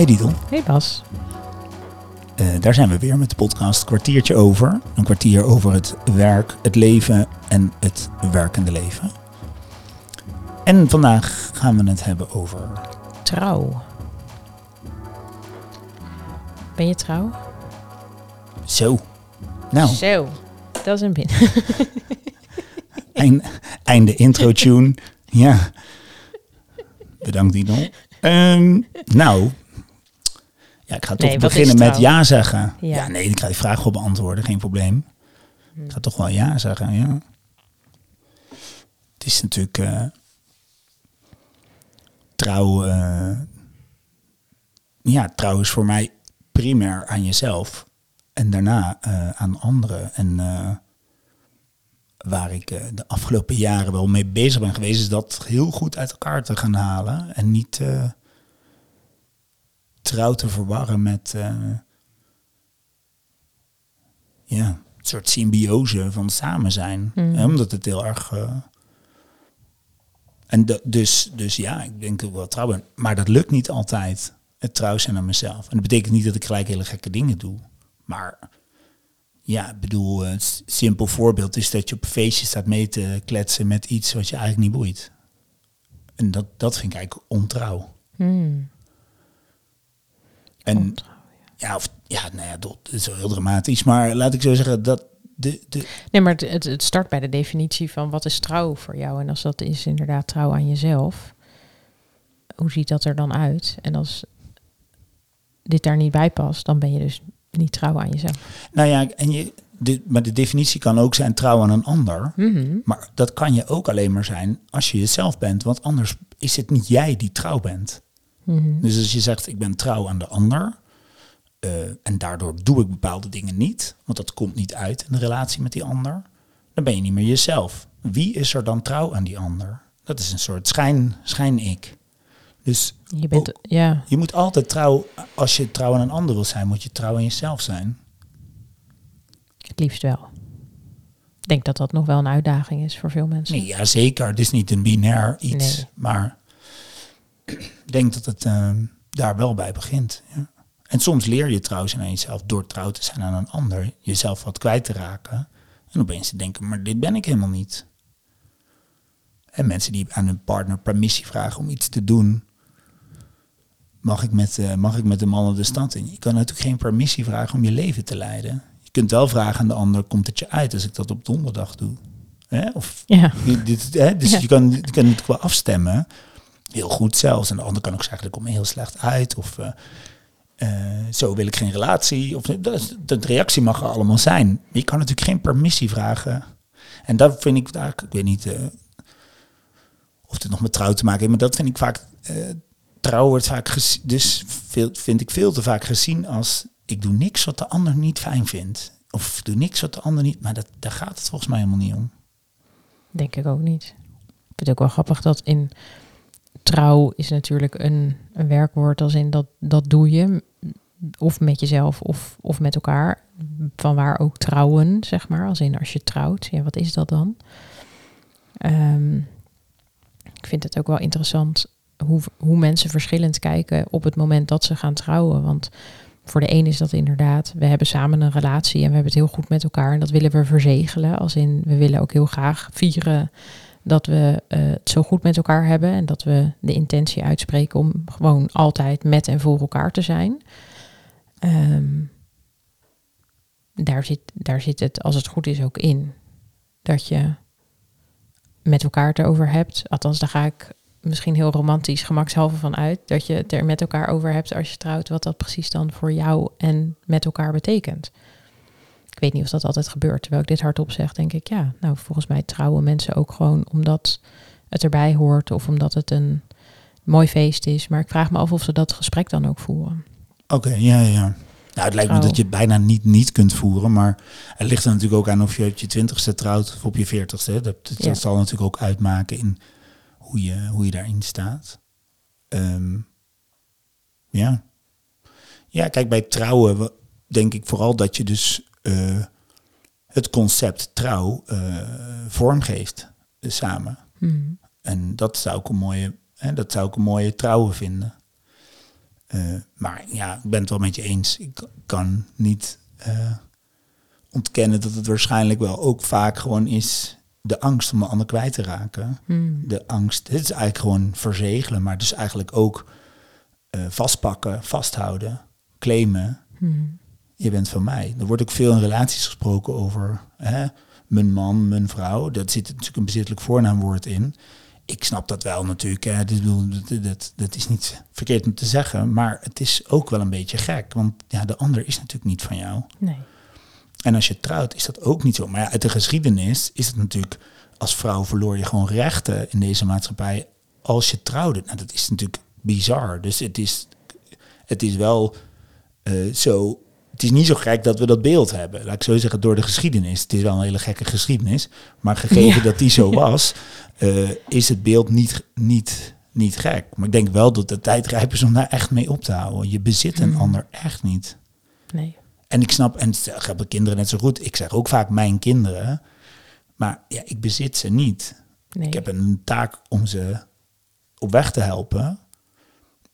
Hey Didel, Hey Bas. Eh, daar zijn we weer met de podcast Kwartiertje Over. Een kwartier over het werk, het leven en het werkende leven. En vandaag gaan we het hebben over... Trouw. Ben je trouw? Zo. Nou, Zo. Dat is een bin. eind, einde intro tune. Ja. Bedankt Didel. Ehm, nou, ja, ik ga toch Nee, beginnen met ja zeggen. Ja. Ja. nee, ik ga die vraag wel beantwoorden, geen probleem. Ik ga toch wel ja zeggen, ja. Het is natuurlijk eh, trouw. eh, ja, trouw is voor mij primair aan jezelf en daarna eh, aan anderen. En waar ik de afgelopen jaren wel mee bezig ben geweest, is dat heel goed uit elkaar te gaan halen en niet trouw te verwarren met. eh, ja, een soort symbiose van samen zijn. Mm. Hè, omdat het heel erg. eh, en dus, dus ja, ik denk dat ik wel trouw ben. Maar dat lukt niet altijd. Het trouw zijn aan mezelf. En dat betekent niet dat ik gelijk hele gekke dingen doe. Maar ja, ik bedoel, een s- simpel voorbeeld is dat je op een feestje staat mee te kletsen met iets wat je eigenlijk niet boeit. En dat, dat vind ik eigenlijk ontrouw. Hmm. En ja, of, ja, nou ja, dat is wel heel dramatisch. Maar laat ik zo zeggen, dat de, de, Nee, maar het, het, het start bij de definitie van wat is trouw voor jou. En als dat is inderdaad trouw aan jezelf, hoe ziet dat er dan uit? En als dit daar niet bij past, dan ben je dus niet trouw aan jezelf. Nou ja, en je, de, maar de definitie kan ook zijn trouw aan een ander. Mhm. Maar dat kan je ook alleen maar zijn als je jezelf bent. Want anders is het niet jij die trouw bent. Mhm. Dus als je zegt, ik ben trouw aan de ander. eh, en daardoor doe ik bepaalde dingen niet. Want dat komt niet uit in de relatie met die ander. Dan ben je niet meer jezelf. Wie is er dan trouw aan die ander? Dat is een soort schijn, schijn-ik. Dus Je bent, ja, je moet altijd trouw, als je trouw aan een ander wil zijn, moet je trouw aan jezelf zijn. het liefst wel. Ik denk dat dat nog wel een uitdaging is voor veel mensen. Nee, ja, zeker. Het is niet een binair iets. Nee. Maar ik denk dat het eh, daar wel bij begint. Ja. En soms leer je trouw zijn aan jezelf door trouw te zijn aan een ander. Jezelf wat kwijt te raken. En opeens te denken, maar dit ben ik helemaal niet. En mensen die aan hun partner permissie vragen om iets te doen. Mag ik met, eh, mag ik met de mannen de stad in? Je kan natuurlijk geen permissie vragen om je leven te leiden. Je kunt wel vragen aan de ander, komt het je uit als ik dat op donderdag doe? Hè? Of Ja, dit, hè, dus Ja. je kan, je kan het wel afstemmen. Heel goed zelfs. En de ander kan ook zeggen, dat komt me heel slecht uit. Of eh, eh, zo wil ik geen relatie. Of, dat, is- de reactie mag er allemaal zijn. Je kan natuurlijk geen permissie vragen. En dat vind ik eigenlijk, ik weet niet eh, of het nog met trouw te maken heeft. Maar dat vind ik vaak, eh, trouw wordt vaak, gezi- dus vind ik veel te vaak gezien als... Ik doe niks wat de ander niet fijn vindt. Of doe niks wat de ander niet... Maar dat, daar gaat het volgens mij helemaal niet om. denk ik ook niet. Ik vind het ook wel grappig dat in trouw is natuurlijk een, een werkwoord als in dat, dat doe je. Of met jezelf of, of met elkaar. Van waar ook trouwen, zeg maar. Als in als je trouwt. Ja, wat is dat dan? Ehm, ik vind het ook wel interessant hoe, hoe mensen verschillend kijken op het moment dat ze gaan trouwen. Want voor de een is dat inderdaad, we hebben samen een relatie en we hebben het heel goed met elkaar. En dat willen we verzegelen. Als in, we willen ook heel graag vieren dat we eh, het zo goed met elkaar hebben. En dat we de intentie uitspreken om gewoon altijd met en voor elkaar te zijn. Ehm, daar, zit, daar zit het, als het goed is, ook in. Dat je met elkaar erover hebt. Althans, daar ga ik misschien heel romantisch gemakshalve van uit. Dat je het er met elkaar over hebt als je trouwt. Wat dat precies dan voor jou en met elkaar betekent. Ik weet niet of dat altijd gebeurt. Terwijl ik dit hardop zeg, denk ik, ja, nou, volgens mij trouwen mensen ook gewoon omdat het erbij hoort. Of omdat het een mooi feest is. Maar ik vraag me af of ze dat gesprek dan ook voeren. Oké, ja, ja. Nou, het lijkt me dat je het bijna niet niet kunt voeren, maar het ligt er natuurlijk ook aan of je op je twintigste trouwt of op je veertigste. Dat, dat, Ja. zal natuurlijk ook uitmaken in hoe je, hoe je daarin staat. Ehm, ja. Ja, kijk, bij trouwen we- denk ik vooral dat je dus eh, het concept trouw eh, vormgeeft samen. Hmm. En dat zou ik een mooie, hè, dat zou ik een mooie trouwen vinden. Eh, maar ja, ik ben het wel met je eens. Ik kan niet ontkennen dat het waarschijnlijk wel ook vaak gewoon is de angst om een ander kwijt te raken. Hmm. De angst, het is eigenlijk gewoon verzegelen, maar dus eigenlijk ook vastpakken, vasthouden, claimen. Hmm. Je bent van mij. Er wordt ook veel in relaties gesproken over hè, mijn man, mijn vrouw. Dat zit natuurlijk een bezittelijk voornaamwoord in. Ik snap dat wel natuurlijk. Hè. Dat, dat, dat is niet verkeerd om te zeggen. Maar het is ook wel een beetje gek. Want ja, de ander is natuurlijk niet van jou. Nee. En als je trouwt, is dat ook niet zo. Maar ja, uit de geschiedenis is het natuurlijk... als vrouw verloor je gewoon rechten in deze maatschappij... als je trouwde. Nou, dat is natuurlijk bizar. Dus het is, het is wel eh, zo... Het is niet zo gek dat we dat beeld hebben. Laat ik zo zeggen, door de geschiedenis. Het is wel een hele gekke geschiedenis. Maar gegeven Ja. dat die zo was... eh, is het beeld niet, niet, niet gek. Maar ik denk wel dat de tijd rijp is om daar echt mee op te houden. Je bezit een Mm. ander echt niet. Nee. En ik snap, en dat hebben kinderen net zo goed. Ik zeg ook vaak mijn kinderen. Maar ja, ik bezit ze niet. nee. Ik heb een taak om ze op weg te helpen.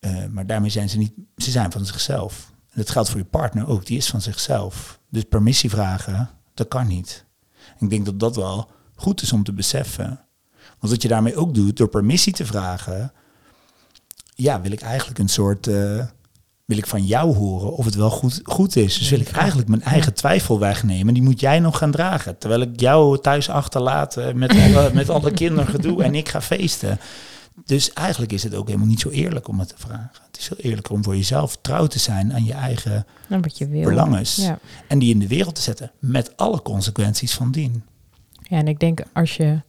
Eh, maar daarmee zijn ze niet, ze zijn van zichzelf. En dat geldt voor je partner ook, die is van zichzelf. Dus permissie vragen, dat kan niet. En ik denk dat dat wel goed is om te beseffen. Want wat je daarmee ook doet, door permissie te vragen, ja, wil ik eigenlijk een soort, eh, wil ik van jou horen of het wel goed, goed is. Dus wil ik eigenlijk mijn eigen twijfel wegnemen, die moet jij nog gaan dragen. Terwijl ik jou thuis achterlaat eh, met alle, met alle kinderen gedoe en ik ga feesten. Dus eigenlijk is het ook helemaal niet zo eerlijk om het te vragen. Het is heel eerlijker om voor jezelf trouw te zijn aan je eigen Dan wat je wil. belangen. Ja. En die in de wereld te zetten met alle consequenties van dien. ja, en ik denk als je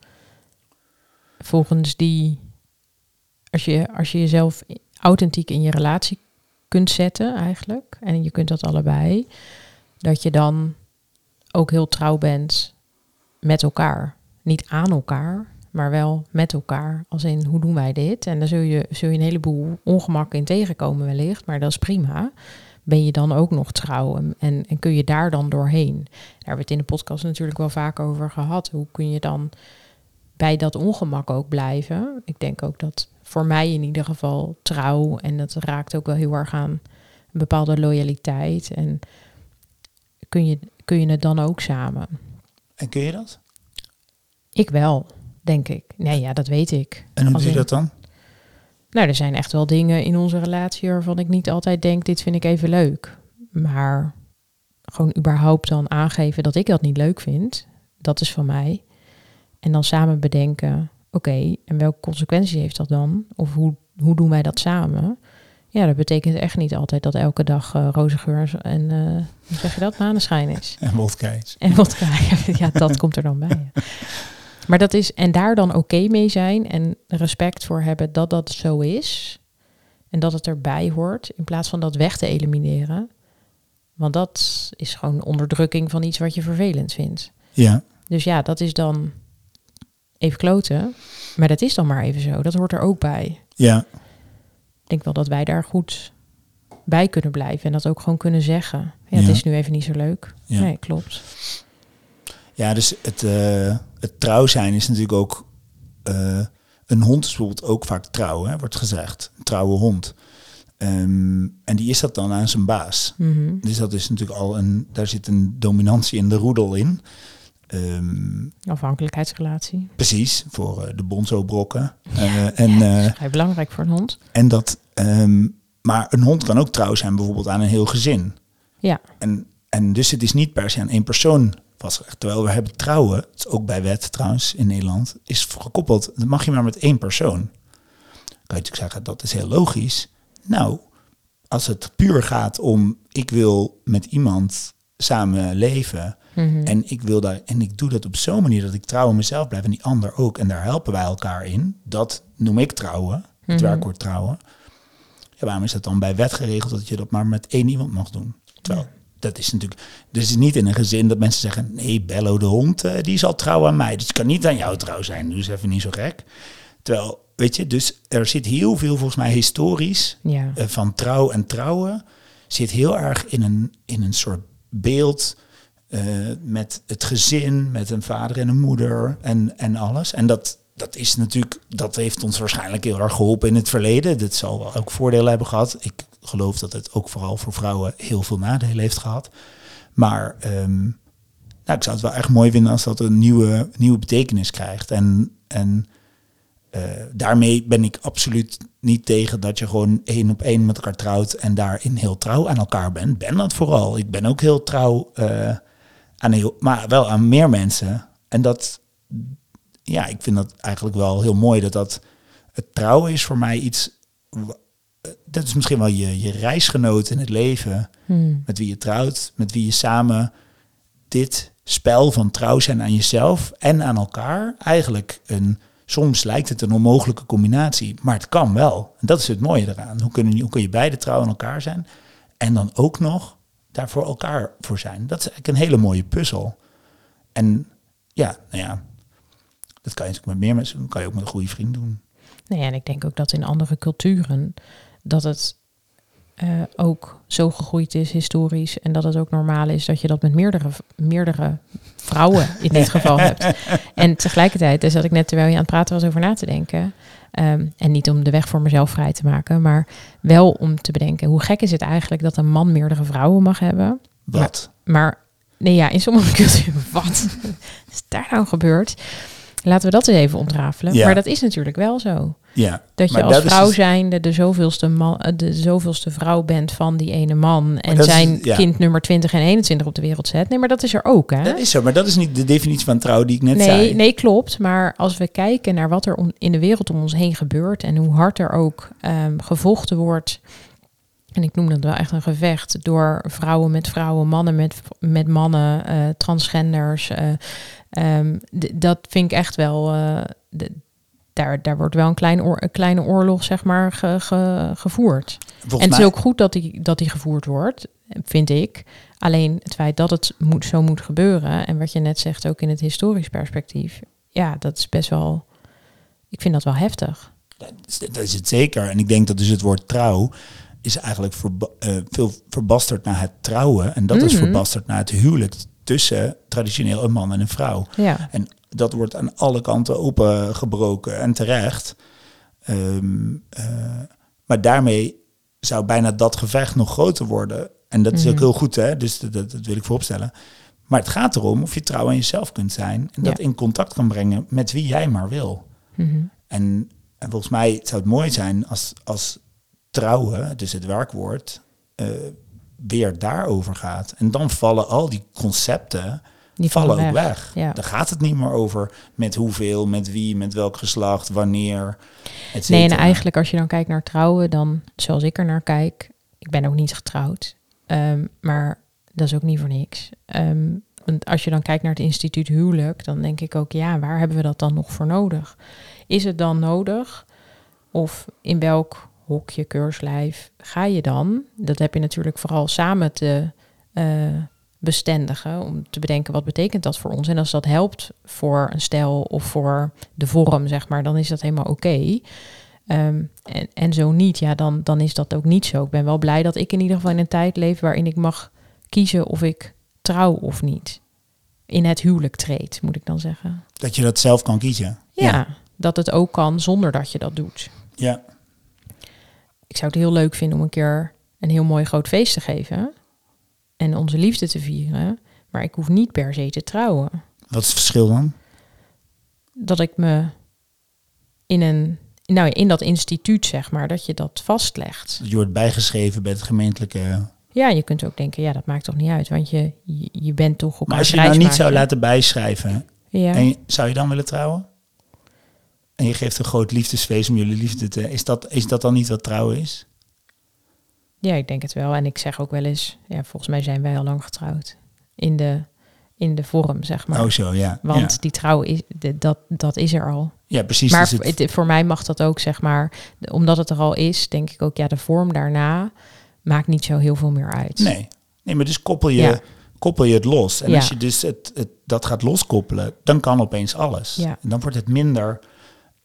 volgens die... Als je, als je jezelf authentiek in je relatie kunt zetten eigenlijk... en je kunt dat allebei... dat je dan ook heel trouw bent met elkaar. Niet aan elkaar, maar wel met elkaar. Als in, hoe doen wij dit? En dan zul je, zul je een heleboel ongemak in tegenkomen wellicht, maar dat is prima. Ben je dan ook nog trouw en, en, en kun je daar dan doorheen? Daar hebben we het in de podcast natuurlijk wel vaak over gehad. Hoe kun je dan bij dat ongemak ook blijven? Ik denk ook dat voor mij in ieder geval trouw, en dat raakt ook wel heel erg aan een bepaalde loyaliteit. En kun je, kun je het dan ook samen? En kun je dat? Ik wel, denk ik. Nee, ja, dat weet ik. En hoe Als doe je in- dat dan? Nou, er zijn echt wel dingen in onze relatie waarvan ik niet altijd denk, dit vind ik even leuk. Maar gewoon überhaupt dan aangeven dat ik dat niet leuk vind, dat is van mij. En dan samen bedenken, oké, en welke consequenties heeft dat dan? Of hoe, hoe doen wij dat samen? Ja, dat betekent echt niet altijd dat elke dag eh roze geur en, eh, hoe zeg je dat, maneschijn is. En wodka's. En wat ja, dat komt er dan bij. ja. Maar dat is, en daar dan oké mee zijn en respect voor hebben dat dat zo is. En dat het erbij hoort, in plaats van dat weg te elimineren. Want dat is gewoon onderdrukking van iets wat je vervelend vindt. Ja. Dus ja, dat is dan even kloten. Maar dat is dan maar even zo. Dat hoort er ook bij. Ja. Ik denk wel dat wij daar goed bij kunnen blijven. En dat ook gewoon kunnen zeggen. Ja, Ja. het is nu even niet zo leuk. Ja. Nee, klopt. Ja, dus het, eh, het trouw zijn is natuurlijk ook... eh, een hond is bijvoorbeeld ook vaak trouw, hè, wordt gezegd. Een trouwe hond. Ehm, en die is dat dan aan zijn baas. Mhm. Dus dat is natuurlijk al een... Daar zit een dominantie in de roedel in. Ehm, Afhankelijkheidsrelatie. precies, voor eh, de bonzo-brokken. En, eh, Vrij belangrijk voor een hond. en dat... ehm, maar een hond kan ook trouw zijn bijvoorbeeld aan een heel gezin. Ja. En, en dus het is niet per se aan één persoon Terwijl we hebben trouwen, het is ook bij wet trouwens in Nederland, is gekoppeld. Dat mag je maar met één persoon. Kan je natuurlijk zeggen, dat is heel logisch. Nou, als het puur gaat om, ik wil met iemand samen leven. Mhm. En ik wil daar, en ik doe dat op zo'n manier dat ik trouw aan mezelf blijf en die ander ook. En daar helpen wij elkaar in. Dat noem ik trouwen. Het Mhm. werkwoord trouwen. Ja, waarom is dat dan bij wet geregeld dat je dat maar met één iemand mag doen? Terwijl, dat is natuurlijk... Dus niet in een gezin dat mensen zeggen... Nee, Bello de hond, eh, die zal trouwen aan mij. Dus het kan niet aan jou trouw zijn. Dus even niet zo gek. Terwijl, weet je, dus er zit heel veel volgens mij historisch... ja. eh, van trouw en trouwen... zit heel erg in een, in een soort beeld... eh, met het gezin, met een vader en een moeder en, en alles. En dat, dat is natuurlijk, dat heeft ons waarschijnlijk heel erg geholpen in het verleden. Dat zal wel ook voordelen hebben gehad. Ik geloof dat het ook vooral voor vrouwen heel veel nadelen heeft gehad. Maar ehm, nou, ik zou het wel echt mooi vinden als dat een nieuwe, nieuwe betekenis krijgt. En, en eh, daarmee ben ik absoluut niet tegen dat je gewoon één op één met elkaar trouwt en daarin heel trouw aan elkaar bent. Ben dat vooral. Ik ben ook heel trouw uh, aan heel, maar wel aan meer mensen. En dat, ja, ik vind dat eigenlijk wel heel mooi dat dat het trouwen is voor mij iets. Dat is misschien wel je, je reisgenoot in het leven. Hmm. Met wie je trouwt, met wie je samen dit spel van trouw zijn aan jezelf en aan elkaar eigenlijk een Soms lijkt het een onmogelijke combinatie, maar het kan wel. En dat is het mooie eraan. Hoe kun je, hoe kun je beide trouw aan elkaar zijn en dan ook nog daar voor elkaar voor zijn? Dat is eigenlijk een hele mooie puzzel. En ja, nou ja, dat kan je natuurlijk met meer mensen doen. kan je ook met een goede vriend doen. Nee, en ik denk ook dat in andere culturen dat het uh, ook zo gegroeid is historisch en dat het ook normaal is dat je dat met meerdere, meerdere vrouwen in dit geval hebt. En tegelijkertijd, daar zat ik net terwijl je aan het praten was over na te denken. Um, en niet om de weg voor mezelf vrij te maken, maar wel om te bedenken hoe gek is het eigenlijk dat een man meerdere vrouwen mag hebben. Wat? Maar, maar nee, ja, in sommige culturen, wat is daar nou gebeurd? Laten we dat eens even ontrafelen. Ja. Maar dat is natuurlijk wel zo. Ja, Dat je als dat vrouw dus- zijnde de zoveelste, man, eh, de zoveelste vrouw bent van die ene man. En is- zijn ja. kind nummer 20 en 21 op de wereld zet. Nee, maar dat is er ook, hè? Dat is zo, maar dat is niet de definitie van trouw die ik net nee, zei. nee, klopt. Maar als we kijken naar wat er om, in de wereld om ons heen gebeurt en hoe hard er ook ehm, gevochten wordt. En ik noem dat wel echt een gevecht door vrouwen met vrouwen, mannen met, met mannen, eh, transgenders. d- dat vind ik echt wel. de- daar, daar wordt wel een, klein oor, een kleine oorlog, zeg maar, ge- ge- gevoerd. Volgens en het mij, is ook goed dat die, dat die gevoerd wordt, vind ik. Alleen het feit dat het moet, zo moet gebeuren, en wat je net zegt ook in het historisch perspectief, ja, dat is best wel. Ik vind dat wel heftig. dat is- dat is het zeker. En ik denk dat dus het woord trouw is eigenlijk verba- eh, veel verbasterd naar het trouwen. En dat is Mhm. verbasterd naar het huwelijk tussen traditioneel een man en een vrouw. Ja, En dat wordt aan alle kanten opengebroken en terecht. Ehm, eh, maar daarmee zou bijna dat gevecht nog groter worden. En dat is ook Mhm. heel goed, hè? dus dat, dat, dat wil ik vooropstellen. Maar het gaat erom of je trouw aan jezelf kunt zijn. En dat Ja. in contact kan brengen met wie jij maar wil. Mhm. En, en volgens mij zou het mooi zijn als, als trouwen, dus het werkwoord, eh, weer daarover gaat. En dan vallen al die concepten die vallen ook weg. Ja. Dan gaat het niet meer over met hoeveel, met wie, met welk geslacht, wanneer. et Nee, en eigenlijk als je dan kijkt naar trouwen, dan zoals ik er naar kijk, ik ben ook niet getrouwd, ehm, maar dat is ook niet voor niks. Ehm, want als je dan kijkt naar het instituut huwelijk, dan denk ik ook, ja, waar hebben we dat dan nog voor nodig? Is het dan nodig? Of in welk hokje, keurslijf ga je dan? Dat heb je natuurlijk vooral samen te eh, bestendigen, om te bedenken wat betekent dat voor ons. En als dat helpt voor een stijl of voor de vorm, zeg maar, dan is dat helemaal oké. Ehm, en, en zo niet, ja, dan, dan is dat ook niet zo. Ik ben wel blij dat ik in ieder geval in een tijd leef waarin ik mag kiezen of ik trouw of niet. In het huwelijk treed, moet ik dan zeggen. Dat je dat zelf kan kiezen. Ja, dat het ook kan zonder dat je dat doet. Ja. Ik zou het heel leuk vinden om een keer een heel mooi groot feest te geven. En onze liefde te vieren. Maar ik hoef niet per se te trouwen. Wat is het verschil dan? Dat ik me in een. Nou, in dat instituut, zeg maar, dat je dat vastlegt. Dat je wordt bijgeschreven bij het gemeentelijke... Ja, je kunt ook denken, ja, dat maakt toch niet uit, want je, je, bent toch elkaar Maar als je nou niet zou laten bijschrijven, Ja. en zou je dan willen trouwen? En je geeft een groot liefdesfeest om jullie liefde te... Is dat, is dat dan niet wat trouwen is? ja, ik denk het wel. En ik zeg ook wel eens, ja, volgens mij zijn wij al lang getrouwd. In de, in de vorm, zeg maar. Oh zo, ja. want ja. die trouw, is, dat, dat is er al. ja, precies. maar dus het- voor mij mag dat ook, zeg maar, omdat het er al is, denk ik ook, ja, de vorm daarna maakt niet zo heel veel meer uit. Nee. nee, maar dus koppel je, Ja. koppel je het los. En Ja. als je dus het, het, dat gaat loskoppelen, dan kan opeens alles. En dan wordt het minder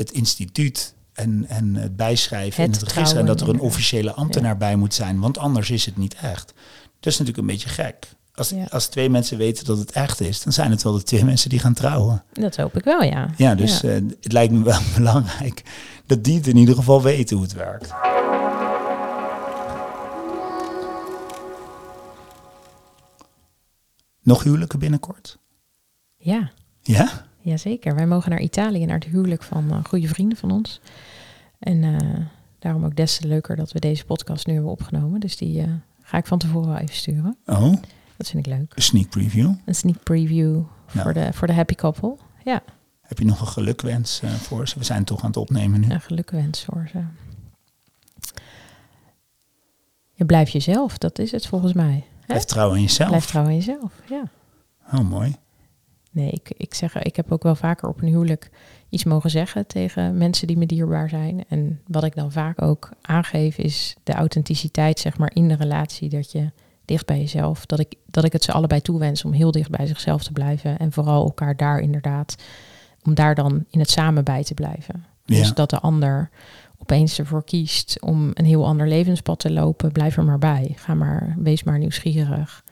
het instituut en, en het bijschrijven en in het register. En dat er een officiële ambtenaar bij moet zijn, want anders is het niet echt. Dat is natuurlijk een beetje gek. Als, ja. als twee mensen weten dat het echt is, dan zijn het wel de twee mensen die gaan trouwen. Dat hoop ik wel, ja. Ja, dus eh, het lijkt me wel belangrijk dat die het in ieder geval weten hoe het werkt. Nog huwelijken binnenkort? Ja. Ja? Jazeker, wij mogen naar Italië, naar het huwelijk van uh, goede vrienden van ons. En uh, daarom ook des te leuker dat we deze podcast nu hebben opgenomen. Dus die uh, ga ik van tevoren wel even sturen. Oh, Dat vind ik leuk. een sneak preview. Een sneak preview Nou. voor, de, voor de happy couple. Ja, Heb je nog een gelukwens eh, voor ze? We zijn toch aan het opnemen nu. een gelukwens voor ze. Je blijft jezelf, dat is het volgens mij. Hè? Blijf trouw aan jezelf. Blijf trouw aan jezelf, ja. Oh, mooi. Nee, ik, ik, zeg, ik heb ook wel vaker op een huwelijk iets mogen zeggen tegen mensen die me dierbaar zijn. En wat ik dan vaak ook aangeef is de authenticiteit zeg maar, in de relatie. Dat je dicht bij jezelf, dat ik, dat ik het ze allebei toewens om heel dicht bij zichzelf te blijven. En vooral elkaar daar inderdaad, om daar dan in het samen bij te blijven. Ja. Dus dat de ander opeens ervoor kiest om een heel ander levenspad te lopen, blijf er maar bij. Ga maar, wees maar nieuwsgierig.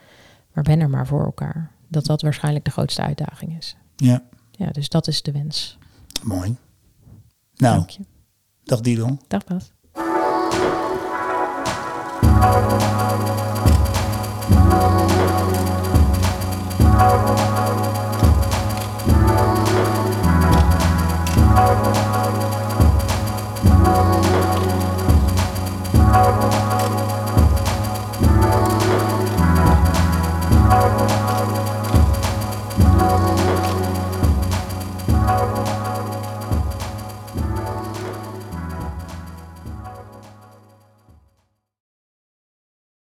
Maar ben er maar voor elkaar. Dat dat waarschijnlijk de grootste uitdaging is. Ja, Ja, dus dat is de wens. mooi. Nou, Dank je. dag Didel. Dag Bas.